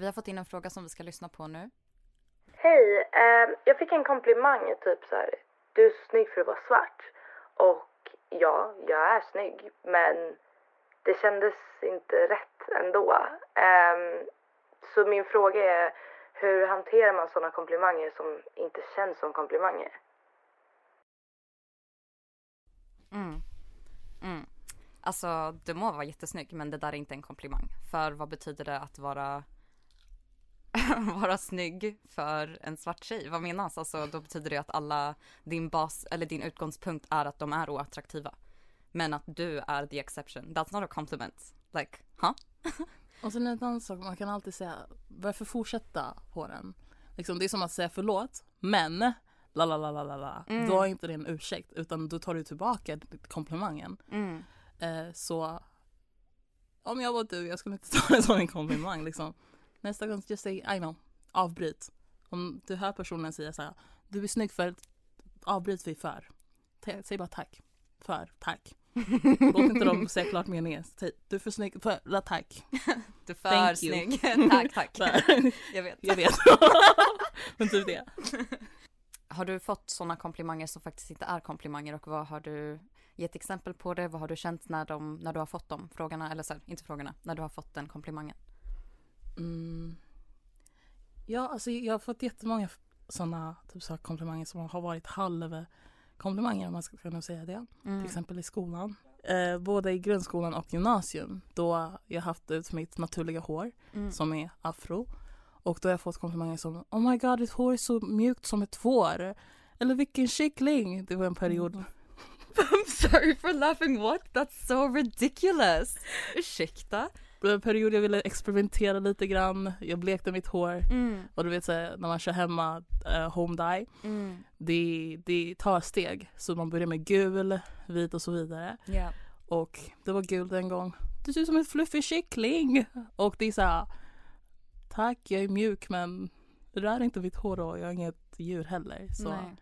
Vi har fått in en fråga som vi ska lyssna på nu. Hej, eh, jag fick en komplimang typ så här. Du är så snygg för att vara svart. Och ja, jag är snygg, men det kändes inte rätt ändå. Eh, så min fråga är, hur hanterar man sådana komplimanger som inte känns som komplimanger? Mm. Mm. Alltså, du må vara jättesnygg, men det där är inte en komplimang. För vad betyder det att vara vara snygg för en svart tjej? Vad menas? Alltså då betyder det att alla, din bas eller din utgångspunkt är att de är oattraktiva. Men att du är the exception. That's not a compliment. Like, huh? Och sen en annan sak, man kan alltid säga varför fortsätta på den? Liksom, det är som att säga förlåt, men la la la la la la. Mm. Då är inte det en ursäkt utan då tar du tillbaka komplimangen. Mm. Eh, så om jag var du, jag skulle inte ta det som en komplimang liksom. Nästa gång, just say I know, avbryt. Om du hör personen säga så här, du är snygg för, avbryt vi för. Säg bara tack. För, tack. Låt inte dem säga klart meningen. Du är för snygg, för, tack. Du är för Thank snygg. tack, tack. Där. Jag vet. Jag vet. Men typ det. Har du fått sådana komplimanger som faktiskt inte är komplimanger och vad har du gett exempel på det? Vad har du känt när, de, när du har fått de frågorna? Eller så här, inte frågorna, när du har fått den komplimangen? Mm. Ja, alltså jag har fått jättemånga sådana typ så komplimanger som har varit halvkomplimanger om man ska kunna säga det. Mm. Till exempel i skolan. Eh, både i grundskolan och gymnasium då jag haft ut mitt naturliga hår Mm. som är afro. Och då har jag fått komplimanger som Oh my god, ditt hår är så mjukt som ett får. Eller vilken kyckling. Det var en period. Mm. I'm sorry for laughing, what? That's so ridiculous! Ursäkta? Det var en period jag ville experimentera lite grann. Jag blekte mitt hår. Mm. Och du vet så här, när man kör hemma eh, home dye. Mm. det, det tar steg. Så man börjar med gul, vit och så vidare. Yeah. Och det var gul en gång. Du ser ut som en fluffig kyckling. Och det är så här, tack jag är mjuk men rör inte mitt hår och jag är inget djur heller. Så. Nej.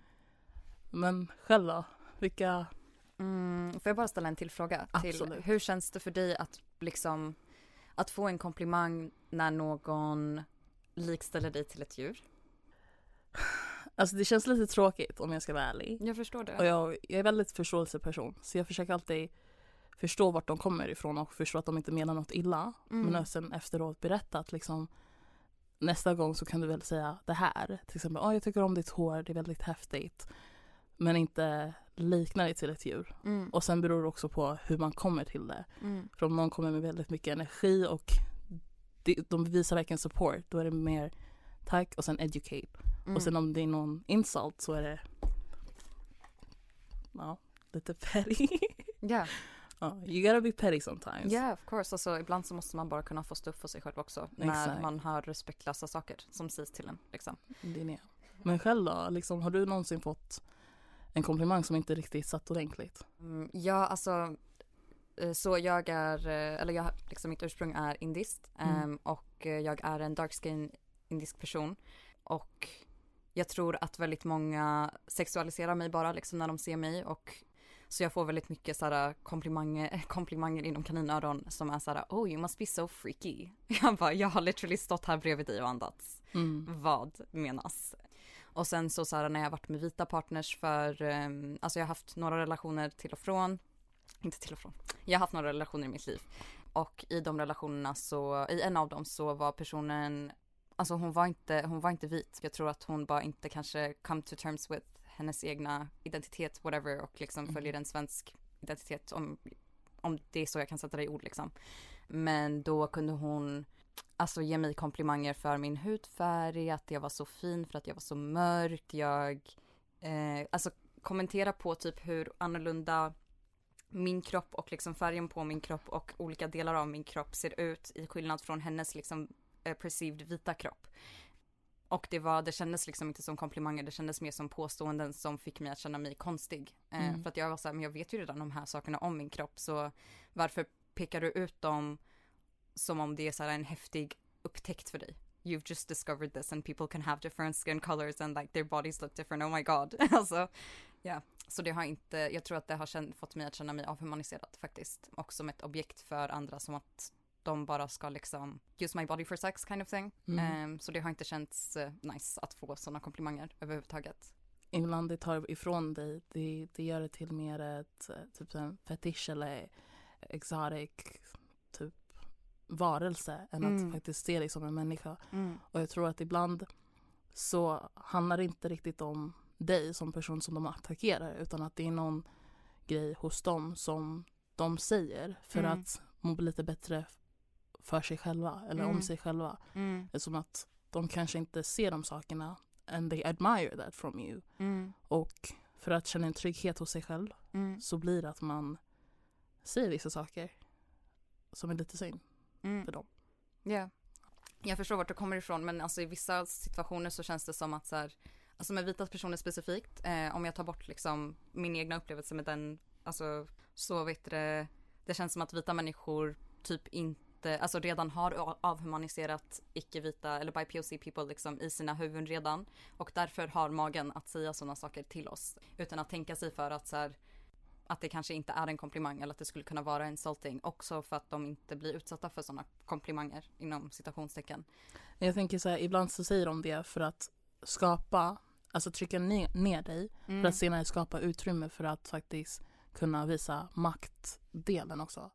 Men själv då? Vilka? Mm, får jag bara ställa en till fråga? Till, hur känns det för dig att liksom att få en komplimang när någon likställer dig till ett djur? Alltså det känns lite tråkigt om jag ska vara ärlig. Jag förstår det. Och jag, jag är väldigt förståelseperson. Så jag försöker alltid förstå vart de kommer ifrån och förstå att de inte menar något illa. Mm. Men sen efteråt berätta att liksom nästa gång så kan du väl säga det här. Till exempel, oh, jag tycker om ditt hår, det är väldigt häftigt. Men inte likna det till ett djur. Mm. Och sen beror det också på hur man kommer till det. Mm. För om någon kommer med väldigt mycket energi och de, visar verkligen support, då är det mer tack och sen educate. Mm. Och sen om det är någon insult så är det ja, lite petty. Yeah. ja, you gotta be petty sometimes. yeah, of course. Alltså, ibland så måste man bara kunna få stå upp för sig själv också. När man hör respektlösa saker som sägs till en. Liksom. Det är det. Men själv då, liksom, har du någonsin fått en komplimang som inte riktigt satt ordentligt? Mm, ja, alltså eh, så jag är, eh, eller jag, liksom mitt ursprung är indiskt Mm. ehm, och eh, jag är en dark skin indisk person och jag tror att väldigt många sexualiserar mig bara liksom när de ser mig och så jag får väldigt mycket såhär komplimanger, komplimanger inom kaninöron som är såhär oh you must be so freaky. Jag bara jag har literally stått här bredvid dig och andats. Mm. Vad menas? Och sen så, så här, när jag varit med vita partners för, um, alltså jag har haft några relationer till och från, inte till och från, jag har haft några relationer i mitt liv. Och i de relationerna så, i en av dem så var personen, alltså hon var inte, hon var inte vit. Jag tror att hon bara inte kanske come to terms with hennes egna identitet, whatever, och liksom Mm. följer en svensk identitet om, om det är så jag kan sätta det i ord liksom. Men då kunde hon alltså ge mig komplimanger för min hudfärg, att jag var så fin för att jag var så mörk. Jag, eh, alltså kommentera på typ hur annorlunda min kropp och liksom färgen på min kropp och olika delar av min kropp ser ut i skillnad från hennes liksom eh, perceived vita kropp. Och det var, det kändes liksom inte som komplimanger, det kändes mer som påståenden som fick mig att känna mig konstig. Eh, Mm. För att jag var så här, men jag vet ju redan de här sakerna om min kropp så varför pekar du ut dem som om det är så här en häftig upptäckt för dig? You've just discovered this and people can have different skin colors and like their bodies look different, oh my god. alltså, ja. Så det har inte, jag tror att det har känt, fått mig att känna mig avhumaniserad faktiskt. Och som ett objekt för andra som att de bara ska liksom use my body for sex kind of thing. Mm. Ehm, så det har inte känts eh, nice att få sådana komplimanger överhuvudtaget. Ibland det tar ifrån dig, det, det gör det till mer ett eh, typ en fetisch eller exotic varelse än Mm. att faktiskt se dig som en människa. Och jag tror att ibland så handlar det inte riktigt om dig som person som de attackerar utan att det är någon grej hos dem som de säger för Mm. att må lite bättre för sig själva eller Mm. om sig själva. Mm. Som att de kanske inte ser de sakerna and they admire that from you. Mm. Och för att känna en trygghet hos sig själv Mm. så blir det att man säger vissa saker som är lite synd Mm. för dem. Ja. Jag förstår vart du kommer ifrån men alltså i vissa situationer så känns det som att så här, alltså med vita personer specifikt, eh, om jag tar bort liksom min egna upplevelse med den, alltså så vet det, det känns som att vita människor typ inte, alltså redan har avhumaniserat icke-vita eller BIPOC people liksom i sina huvuden redan och därför har magen att säga sådana saker till oss utan att tänka sig för att så här, att det kanske inte är en komplimang eller att det skulle kunna vara insulting också för att de inte blir utsatta för sådana komplimanger inom citationstecken. Jag tänker så här, ibland så säger de det för att skapa, alltså trycka ner, ner dig Mm. för att senare skapa utrymme för att faktiskt kunna visa maktdelen också.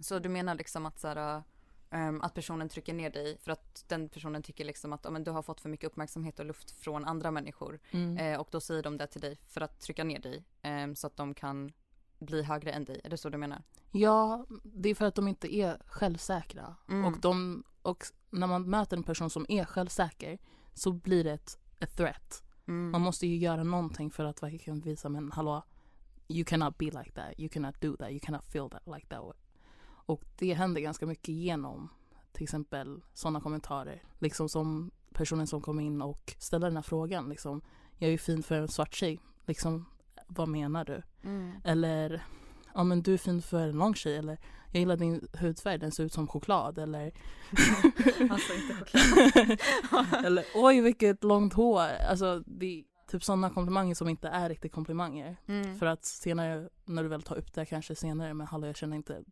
Så du menar liksom att så här, att personen trycker ner dig för att den personen tycker liksom att ja, men du har fått för mycket uppmärksamhet och luft från andra människor Mm. eh, och då säger de det till dig för att trycka ner dig ehm, så att de kan bli högre än dig. Är det så du menar? Ja, det är för att de inte är självsäkra. Mm. Och, de, och när man möter en person som är självsäker så blir det ett, ett threat. Mm. Man måste ju göra någonting för att verkligen visa men hallå, you cannot be like that, you cannot do that, you cannot feel that like that. Och det händer ganska mycket genom till exempel sådana kommentarer. Liksom som personen som kom in och ställde den här frågan. Liksom, jag är ju fin för en svart tjej. Liksom, vad menar du? Mm. Eller, ja men du är fin för en lång tjej. Eller, jag gillar din hudfärg, den ser ut som choklad. Eller, Alltså inte choklad. eller oj vilket långt hår. Alltså det typ sådana komplimanger som inte är riktigt komplimanger. Mm. För att senare, när du väl tar upp det kanske senare, men hallå jag känner inte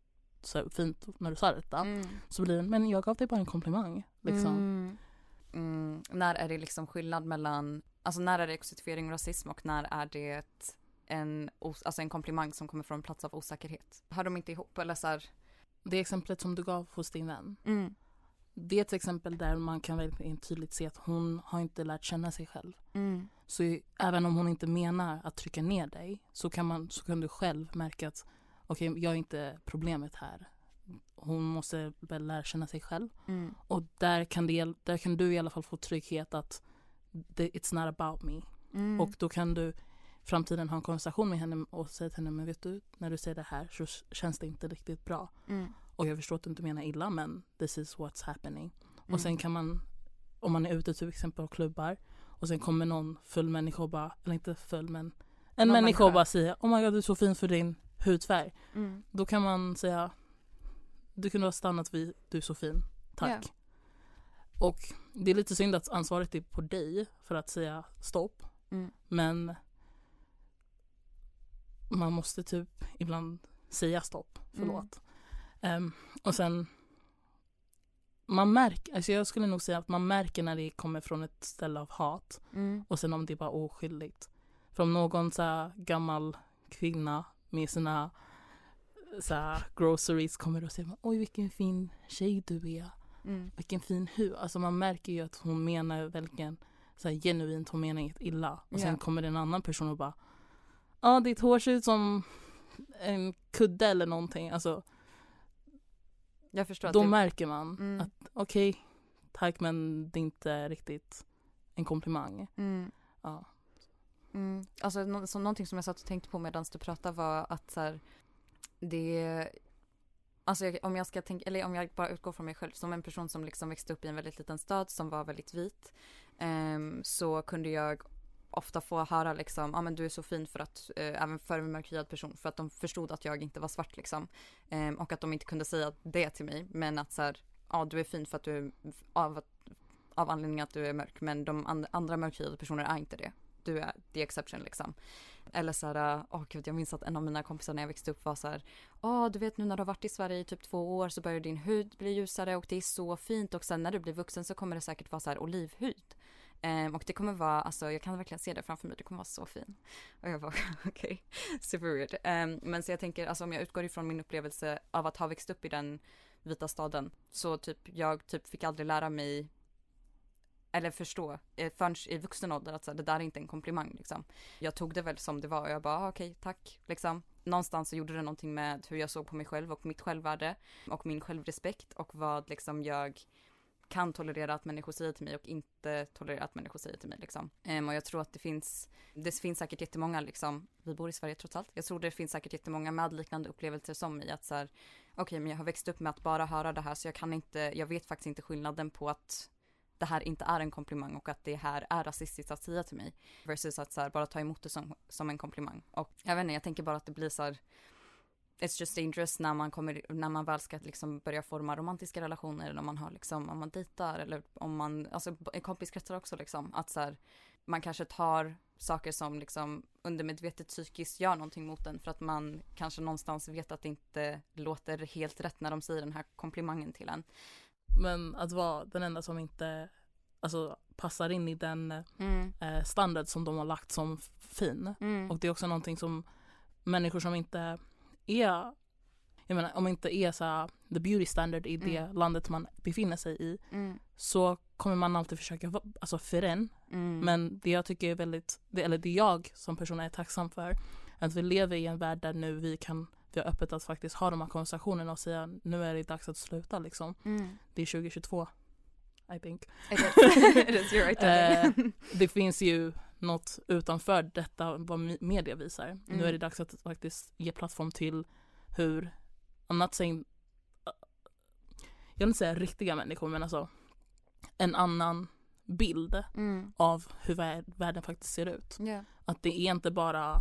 så fint när du sa detta. Mm. Så blir det, men jag gav dig bara en komplimang. Liksom. Mm. Mm. När är det liksom skillnad mellan, alltså när är det exotifiering och rasism och när är det en, alltså en komplimang som kommer från en plats av osäkerhet? Hör de inte ihop eller så här? Det exemplet som du gav hos din vän. Mm. Det är ett exempel där man kan verkligen tydligt se att hon har inte lärt känna sig själv. Mm. Så även om hon inte menar att trycka ner dig så kan, man, så kan du själv märka att okej, jag är inte problemet här. Hon måste väl lära känna sig själv. Mm. Och där kan, det, där kan du i alla fall få trygghet att it's not about me. Mm. Och då kan du framtiden ha en konversation med henne och säga till henne, men vet du, när du säger det här så känns det inte riktigt bra. Mm. Och jag förstår att du inte menar illa, men this is what's happening. Mm. Och sen kan man, om man är ute till exempel och klubbar och sen kommer någon full människa och bara, eller inte full men en Någon människa och bara säger oh my god du är så fin för din hudfärg. Mm. Då kan man säga du kunde ha stannat vid du är så fin, tack. Ja. Och det är lite synd att ansvaret är på dig för att säga stopp. Mm. Men man måste typ ibland säga stopp, förlåt. Ehm, och sen man märker, alltså jag skulle nog säga att man märker när det kommer från ett ställe av hat Mm. och sen om det är bara oskyldigt. För om någon så gammal kvinna med sina så här, groceries kommer och säger oj vilken fin tjej du är, Mm. vilken fin hud. Alltså man märker ju att hon menar verkligen så här, genuint, hon menar inget illa. Och sen Ja. kommer det en annan person och bara ja ditt hår ser ut som en kudde eller någonting. Alltså Jag förstår då det... märker man Mm. att okej, tack men det är inte riktigt en komplimang. Mm. Ja. Mm. Alltså så någonting som jag satt och tänkte på medan du pratade var att så här, det Alltså jag, om jag ska tänka, eller om jag bara utgår från mig själv som en person som liksom växte upp i en väldigt liten stad som var väldigt vit Eh, så kunde jag ofta få höra liksom, ja ah, men du är så fin för att, eh, även för en mörkhyad person, för att de förstod att jag inte var svart liksom. Eh, och att de inte kunde säga det till mig, men att så här, ja du är fin för att du, är- av, av anledning att du är mörk, men de and, andra mörkhyade personer är inte det. Du är the exception liksom. Eller så här, åh gud jag minns att en av mina kompisar när jag växte upp var så här, åh du vet nu när du har varit i Sverige i typ två år så börjar din hud bli ljusare och det är så fint och sen när du blir vuxen så kommer det säkert vara så här olivhud. Um, och det kommer vara, alltså jag kan verkligen se det framför mig, det kommer vara så fin. Och jag bara, okej, okay. super weird. Um, men så jag tänker, alltså om jag utgår ifrån min upplevelse av att ha växt upp i den vita staden, så typ jag typ fick aldrig lära mig eller förstå eh, förrän i vuxen ålder att så här, det där är inte en komplimang liksom. Jag tog det väl som det var och jag bara ah, okej okay, tack liksom. Någonstans så gjorde det någonting med hur jag såg på mig själv och mitt självvärde och min självrespekt och vad liksom jag kan tolerera att människor säger till mig och inte tolerera att människor säger till mig liksom. Um, och jag tror att det finns, det finns säkert jättemånga liksom, vi bor i Sverige trots allt. Jag tror det finns säkert jättemånga med liknande upplevelser som mig att så här, okej okay, men jag har växt upp med att bara höra det här så jag kan inte, jag vet faktiskt inte skillnaden på att det här inte är en komplimang och att det här är rasistiskt att säga till mig. Versus att så här, bara ta emot det som, som en komplimang. Och jag vet inte, jag tänker bara att det blir så här, It's just dangerous när man kommer, när man väl ska liksom börja forma romantiska relationer eller om man har liksom, om man dejtar eller om man, alltså i kompiskretsar också liksom, att så här, man kanske tar saker som liksom undermedvetet psykiskt gör någonting mot en för att man kanske någonstans vet att det inte låter helt rätt när de säger den här komplimangen till en. Men att vara den enda som inte alltså, passar in i den mm. eh, standard som de har lagt som fin. Mm. Och det är också någonting som människor som inte är jag menar om inte är så här, the beauty standard i det mm. landet man befinner sig i mm. så kommer man alltid försöka alltså för en. Mm. Men det jag tycker är väldigt, det, eller det jag som person är tacksam för att vi lever i en värld där nu vi kan vi har öppet att faktiskt ha de här konversationerna och säga nu är det dags att sluta liksom. Mm. Det är 2022. I think. Is right eh, det finns ju något utanför detta vad media visar. Mm. Nu är mm. det dags att faktiskt ge plattform till hur, I'm not saying, jag vill inte säga riktiga människor men alltså en annan bild mm. av hur världen faktiskt ser ut. Yeah. Att det är inte bara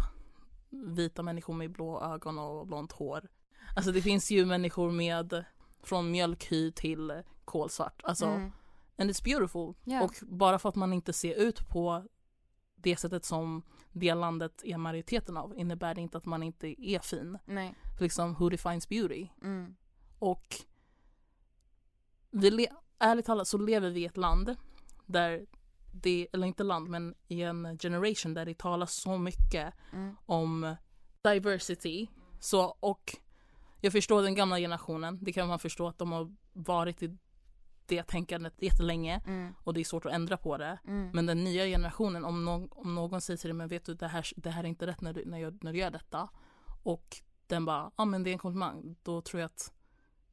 vita människor med blå ögon och blont hår. Alltså det finns ju människor med från mjölkhy till kolsvart. Alltså, mm. and it's beautiful. Yeah. Och bara för att man inte ser ut på det sättet som det landet är majoriteten av innebär det inte att man inte är fin. Nej. För liksom who defines beauty? Mm. Och vi ärligt talat så lever vi i ett land där det, eller inte land, men i en generation där det talas så mycket mm. om diversity. Så, och jag förstår den gamla generationen, det kan man förstå att de har varit i det tänkandet jättelänge mm. och det är svårt att ändra på det. Mm. Men den nya generationen, om, no om någon säger till dig, men vet du det här, det här är inte rätt när du, när, jag, när du gör detta. Och den bara, ja ah, men det är en komplimang. Då tror jag att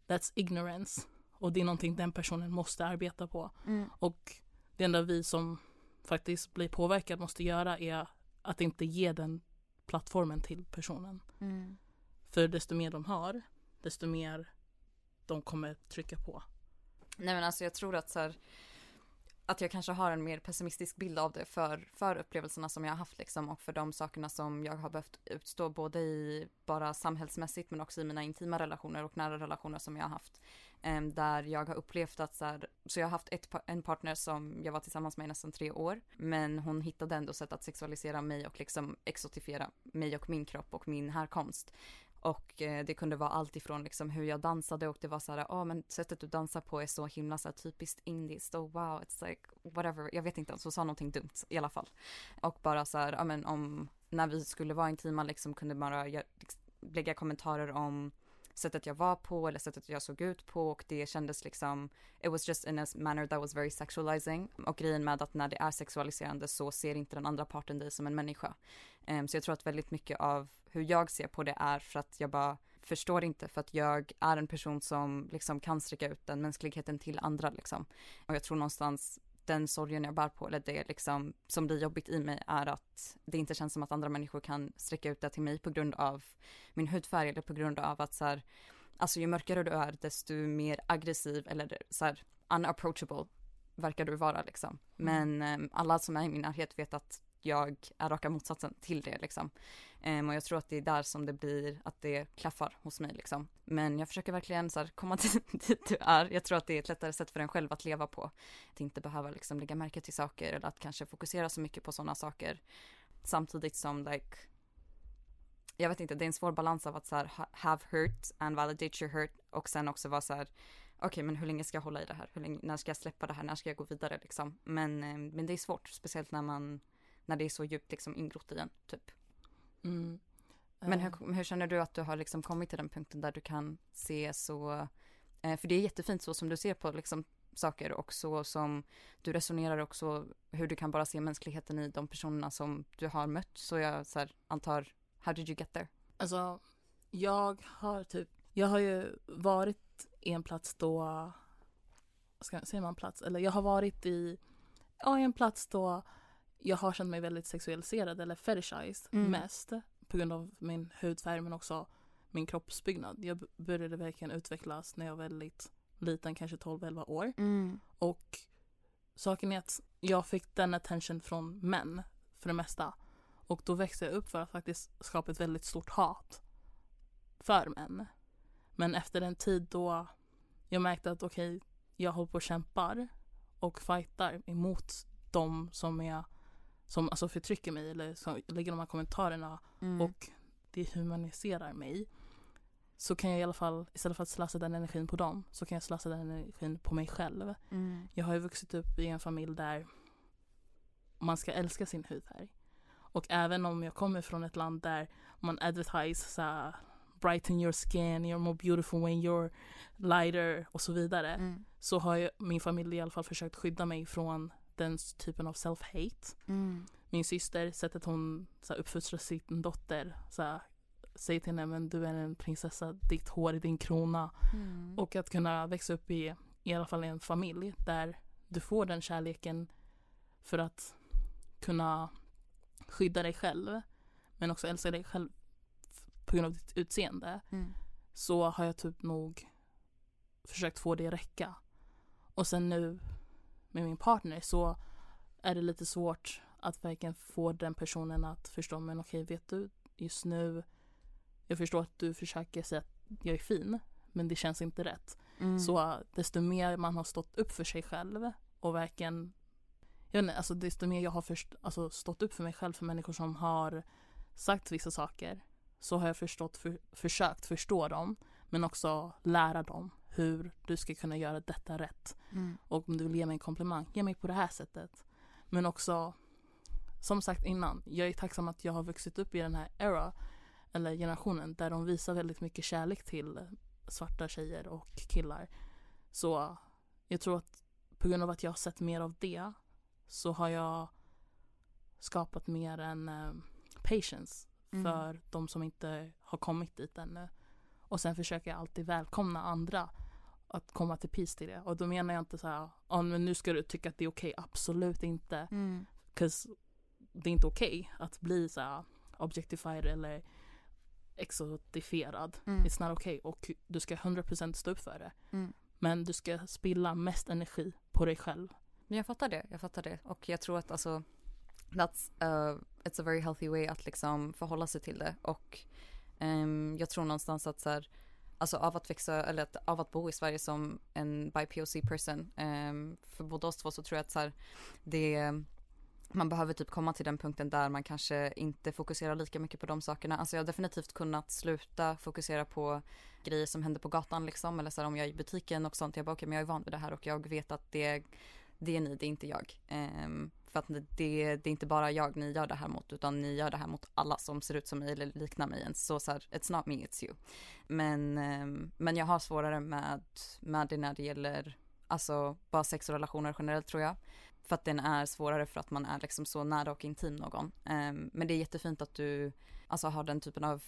that's ignorance. Och det är någonting den personen måste arbeta på. Mm. Och det enda vi som faktiskt blir påverkade måste göra är att inte ge den plattformen till personen. Mm. För desto mer de har, desto mer de kommer trycka på. Nej men alltså jag tror att så här, att jag kanske har en mer pessimistisk bild av det för, för upplevelserna som jag har haft liksom och för de sakerna som jag har behövt utstå både i bara samhällsmässigt men också i mina intima relationer och nära relationer som jag har haft. Där jag har upplevt att så, här, så jag har haft ett, en partner som jag var tillsammans med i nästan tre år. Men hon hittade ändå sätt att sexualisera mig och liksom exotifiera mig och min kropp och min härkomst. Och eh, det kunde vara allt ifrån liksom hur jag dansade och det var så här, ja oh, men sättet du dansar på är så himla så här, typiskt indiskt och wow, it's like whatever, jag vet inte, hon sa någonting dumt i alla fall. Och bara så här, ja men om, när vi skulle vara intima liksom kunde bara liksom, lägga kommentarer om sättet jag var på eller sättet jag såg ut på och det kändes liksom it was just in a manner that was very sexualizing och grejen med att när det är sexualiserande så ser inte den andra parten dig som en människa. Um, så jag tror att väldigt mycket av hur jag ser på det är för att jag bara förstår inte för att jag är en person som liksom kan sträcka ut den mänskligheten till andra liksom. Och jag tror någonstans den sorgen jag bär på eller det liksom som blir jobbigt i mig är att det inte känns som att andra människor kan sträcka ut det till mig på grund av min hudfärg eller på grund av att så här, alltså ju mörkare du är desto mer aggressiv eller så här unapproachable verkar du vara liksom. Mm. Men um, alla som är i min närhet vet att jag är raka motsatsen till det liksom. Um, och jag tror att det är där som det blir, att det klaffar hos mig liksom. Men jag försöker verkligen så här, komma dit du är. Jag tror att det är ett lättare sätt för en själv att leva på. Att inte behöva liksom lägga märke till saker eller att kanske fokusera så mycket på sådana saker. Samtidigt som like, jag vet inte, det är en svår balans av att så här, have hurt and validate your hurt och sen också vara så här, okej men hur länge ska jag hålla i det här? Hur länge, när ska jag släppa det här? När ska jag gå vidare liksom? Men, ehm, men det är svårt, speciellt när man, när det är så djupt liksom ingrott i en, typ. Mm. Men Eh, hur, hur känner du att du har liksom kommit till den punkten där du kan se så, eh, för det är jättefint så som du ser på liksom saker och så som du resonerar också hur du kan bara se mänskligheten i de personerna som du har mött. Så jag så här, antar, how did you get there? Alltså, jag har typ, jag har ju varit i en plats då, ska, säger man plats? Eller jag har varit i, ja, i en plats då jag har känt mig väldigt sexualiserad eller fetishized Mm. mest på grund av min hudfärg men också min kroppsbyggnad. Jag började verkligen utvecklas när jag var väldigt liten, kanske 12-11 år. Och saken är att jag fick den attention från män för det mesta. Och då växte jag upp för att faktiskt skapa ett väldigt stort hat för män. Men efter en tid då jag märkte att okej, jag håller på och kämpar och fightar emot de som är som alltså förtrycker mig eller som lägger de här kommentarerna Mm. och det humaniserar mig så kan jag i alla fall istället för att slösa den energin på dem så kan jag slösa den energin på mig själv. Mm. Jag har ju vuxit upp i en familj där man ska älska sin hudfärg. Och även om jag kommer från ett land där man advertise så brighten your skin, you're more beautiful when you're lighter och så vidare. Mm. Så har ju min familj i alla fall försökt skydda mig från den typen av self-hate. Mm. Min syster, sättet hon så här, uppfostrar sin dotter, så här, säger till henne men du är en prinsessa, ditt hår är din krona. Mm. Och att kunna växa upp i i alla fall i en familj där du får den kärleken för att kunna skydda dig själv men också älska dig själv på grund av ditt utseende Mm. så har jag typ nog försökt få det räcka. Och sen nu med min partner så är det lite svårt att verkligen få den personen att förstå men okej vet du just nu jag förstår att du försöker säga att jag är fin men det känns inte rätt. Mm. Så desto mer man har stått upp för sig själv och verkligen jag vet inte, alltså desto mer jag har först, alltså stått upp för mig själv för människor som har sagt vissa saker så har jag förstått, för, försökt förstå dem men också lära dem hur du ska kunna göra detta rätt. Mm. Och om du vill ge mig en komplimang, ge mig på det här sättet. Men också, som sagt innan, jag är tacksam att jag har vuxit upp i den här era, eller generationen, där de visar väldigt mycket kärlek till svarta tjejer och killar. Så jag tror att på grund av att jag har sett mer av det så har jag skapat mer en eh, patience Mm. för de som inte har kommit dit ännu. Och sen försöker jag alltid välkomna andra att komma till peace till det. Och då menar jag inte så här, ja men nu ska du tycka att det är okej. Absolut inte. Mm. 'Cause det är inte okej att bli så här objectified eller exotifierad. Mm. It's not okay. Och du ska 100% stå upp för det. Mm. Men du ska spilla mest energi på dig själv. Men jag fattar det, jag fattar det. Och jag tror att alltså, that's, uh, it's a very healthy way att liksom förhålla sig till det. Och ehm, jag tror någonstans att så här, alltså av att växa, eller att, av att bo i Sverige som en by-POC person, Um, för båda oss två så tror jag att så här, det, man behöver typ komma till den punkten där man kanske inte fokuserar lika mycket på de sakerna. Alltså jag har definitivt kunnat sluta fokusera på grejer som händer på gatan liksom. Eller så här, om jag är i butiken och sånt. Jag bara okej men jag är van vid det här och jag vet att det, det är ni, det är inte jag. Um, för att det, det är inte bara jag ni gör det här mot utan ni gör det här mot alla som ser ut som mig eller liknar mig. Så så här, it's not me, it's you. Men, ehm, men jag har svårare med, med det när det gäller alltså bara sex och relationer generellt tror jag. För att den är svårare för att man är liksom så nära och intim någon. Ehm, men det är jättefint att du alltså har den typen av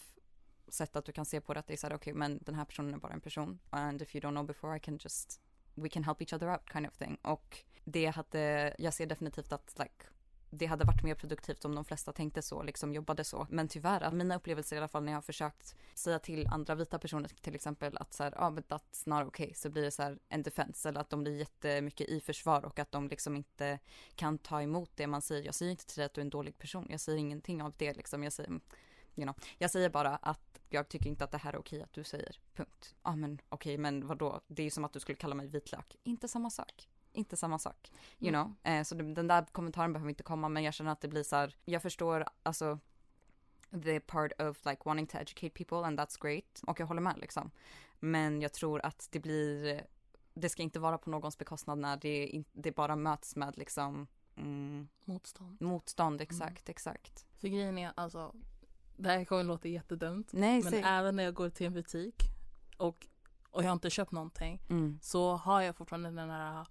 sätt att du kan se på det att det är så här okej men den här personen är bara en person and if you don't know before I can just we can help each other out kind of thing och det hade jag ser definitivt att like det hade varit mer produktivt om de flesta tänkte så, liksom jobbade så. Men tyvärr, att mina upplevelser i alla fall när jag har försökt säga till andra vita personer till exempel att så här, ja ah, men that's not okay, så blir det så här en defense eller att de blir jättemycket i försvar och att de liksom inte kan ta emot det man säger. Jag säger inte till dig att du är en dålig person, jag säger ingenting av det liksom. Jag säger, you know, jag säger bara att jag tycker inte att det här är okej att du säger. Punkt. Ja ah, men okej okay, men vadå? Det är ju som att du skulle kalla mig vitlök. Inte samma sak. Inte samma sak. You Mm. know. Eh, så den där kommentaren behöver inte komma men jag känner att det blir så här. Jag förstår alltså. the part of like wanting to educate people and that's great. Och jag håller med liksom. Men jag tror att det blir, det ska inte vara på någons bekostnad när det, det bara möts med liksom mm, Motstånd. motstånd. Exakt, exakt. För grejen är alltså, det här kommer låta jättedumt. Nej, Men säg. även när jag går till en butik och, och jag har inte köpt någonting Mm. så har jag fortfarande den här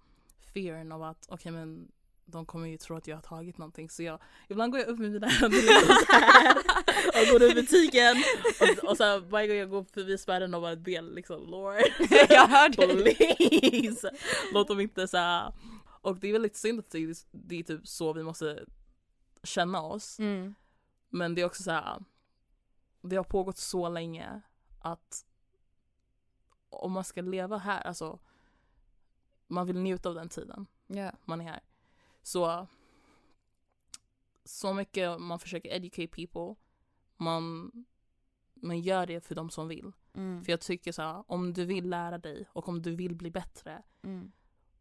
fearen av att okej men de kommer ju tro att jag har tagit någonting så jag ibland går jag upp med mina händer och går ur butiken och, och så varje gång jag går förbi spärren och bara ber liksom Lord jag hör dig. please låt dem inte så och det är väldigt synd att det det är typ så vi måste känna oss Mm. men det är också så här. Det har pågått så länge att om man ska leva här, alltså man vill njuta av den tiden Ja. man är här. Så så mycket man försöker educate people, man, man gör det för de som vill. Mm. För jag tycker så här, om du vill lära dig och om du vill bli bättre Mm.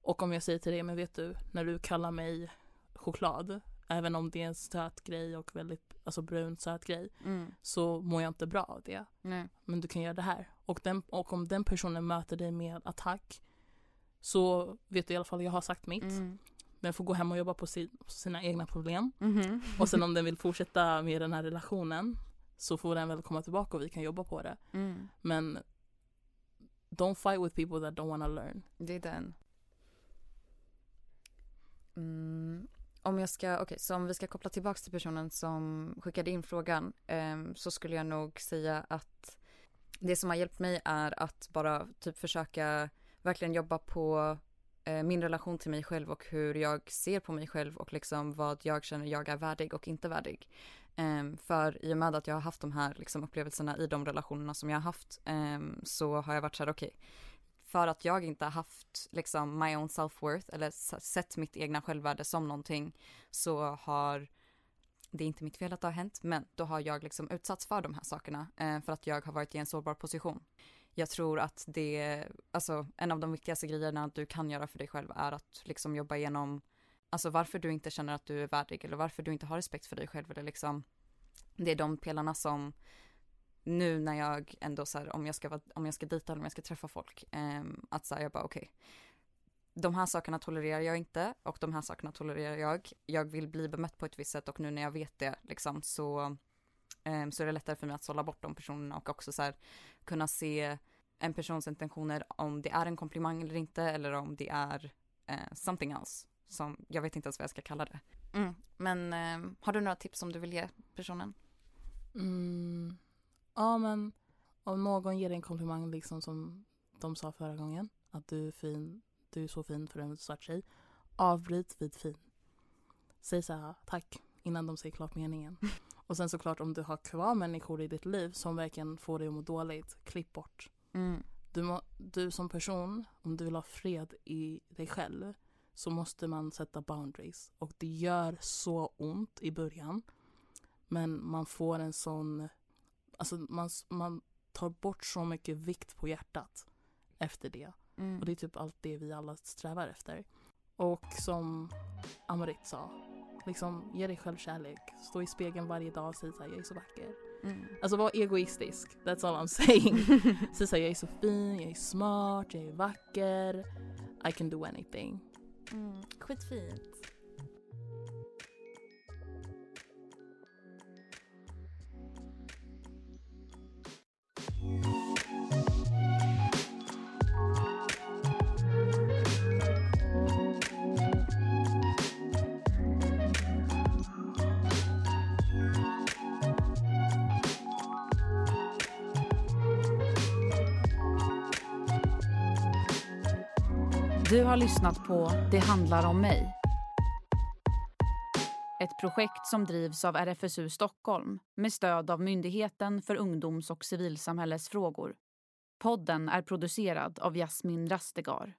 och om jag säger till dig, men vet du, när du kallar mig choklad, även om det är en söt grej och väldigt, alltså brun söt grej, Mm. så mår jag inte bra av det. Nej. Men du kan göra det här. Och, den, och om den personen möter dig med attack så vet du i alla fall, jag har sagt mitt. Mm. Den får gå hem och jobba på, si, på sina egna problem. Mhm. Och sen om den vill fortsätta med den här relationen så får den väl komma tillbaka och vi kan jobba på det. Mm. Men don't fight with people that don't wanna learn. Det är den. Mm. Om jag ska, okej, så om vi ska koppla tillbaks till personen som skickade in frågan ehm, så skulle jag nog säga att det som har hjälpt mig är att bara typ försöka verkligen jobba på eh, min relation till mig själv och hur jag ser på mig själv och liksom vad jag känner jag är värdig och inte värdig. Ehm, för i och med att jag har haft de här liksom, upplevelserna i de relationerna som jag har haft ehm, så har jag varit så här okej för att jag inte har haft liksom my own self-worth eller sett mitt egna självvärde som någonting så har det är inte mitt fel att det har hänt men då har jag liksom utsatts för de här sakerna eh, för att jag har varit i en sårbar position. Jag tror att det, alltså en av de viktigaste grejerna du kan göra för dig själv är att liksom jobba igenom alltså varför du inte känner att du är värdig eller varför du inte har respekt för dig själv eller liksom det är de pelarna som nu när jag ändå så här, om jag ska, vara, om jag ska dejta eller om jag ska träffa folk, eh, att så här, jag bara okej, de här sakerna tolererar jag inte och de här sakerna tolererar jag. Jag vill bli bemött på ett visst sätt och nu när jag vet det liksom så, så är det lättare för mig att sålla bort de personerna och också så här, kunna se en persons intentioner om det är en komplimang eller inte eller om det är eh, something else. Som, jag vet inte ens vad jag ska kalla det. Mm. Men ehm, har du några tips som du vill ge personen? Mm. Ja men om någon ger en komplimang liksom som de sa förra gången. Att du är fin, du är så fin för en svart tjej. Avbryt vid fin. Säg så här tack innan de säger klart meningen. Och sen såklart om du har kvar människor i ditt liv som verkligen får dig att må dåligt, klipp bort. Mm. Du, må, du som person, om du vill ha fred i dig själv så måste man sätta boundaries. Och det gör så ont i början. Men man får en sån... Alltså man, man tar bort så mycket vikt på hjärtat efter det. Mm. Och det är typ allt det vi alla strävar efter. Och som Amarit sa, liksom ge dig själv kärlek. Stå i spegeln varje dag och säg såhär, jag är så vacker. Mm. Alltså var egoistisk, that's all I'm saying. Säg såhär, jag är så fin, jag är smart, jag är vacker. I can do anything. Mm. Skitfint. Du har lyssnat på Det handlar om mig. Ett projekt som drivs av RFSU Stockholm med stöd av Myndigheten för ungdoms och civilsamhällesfrågor. Podden är producerad av Jasmin Rastegar.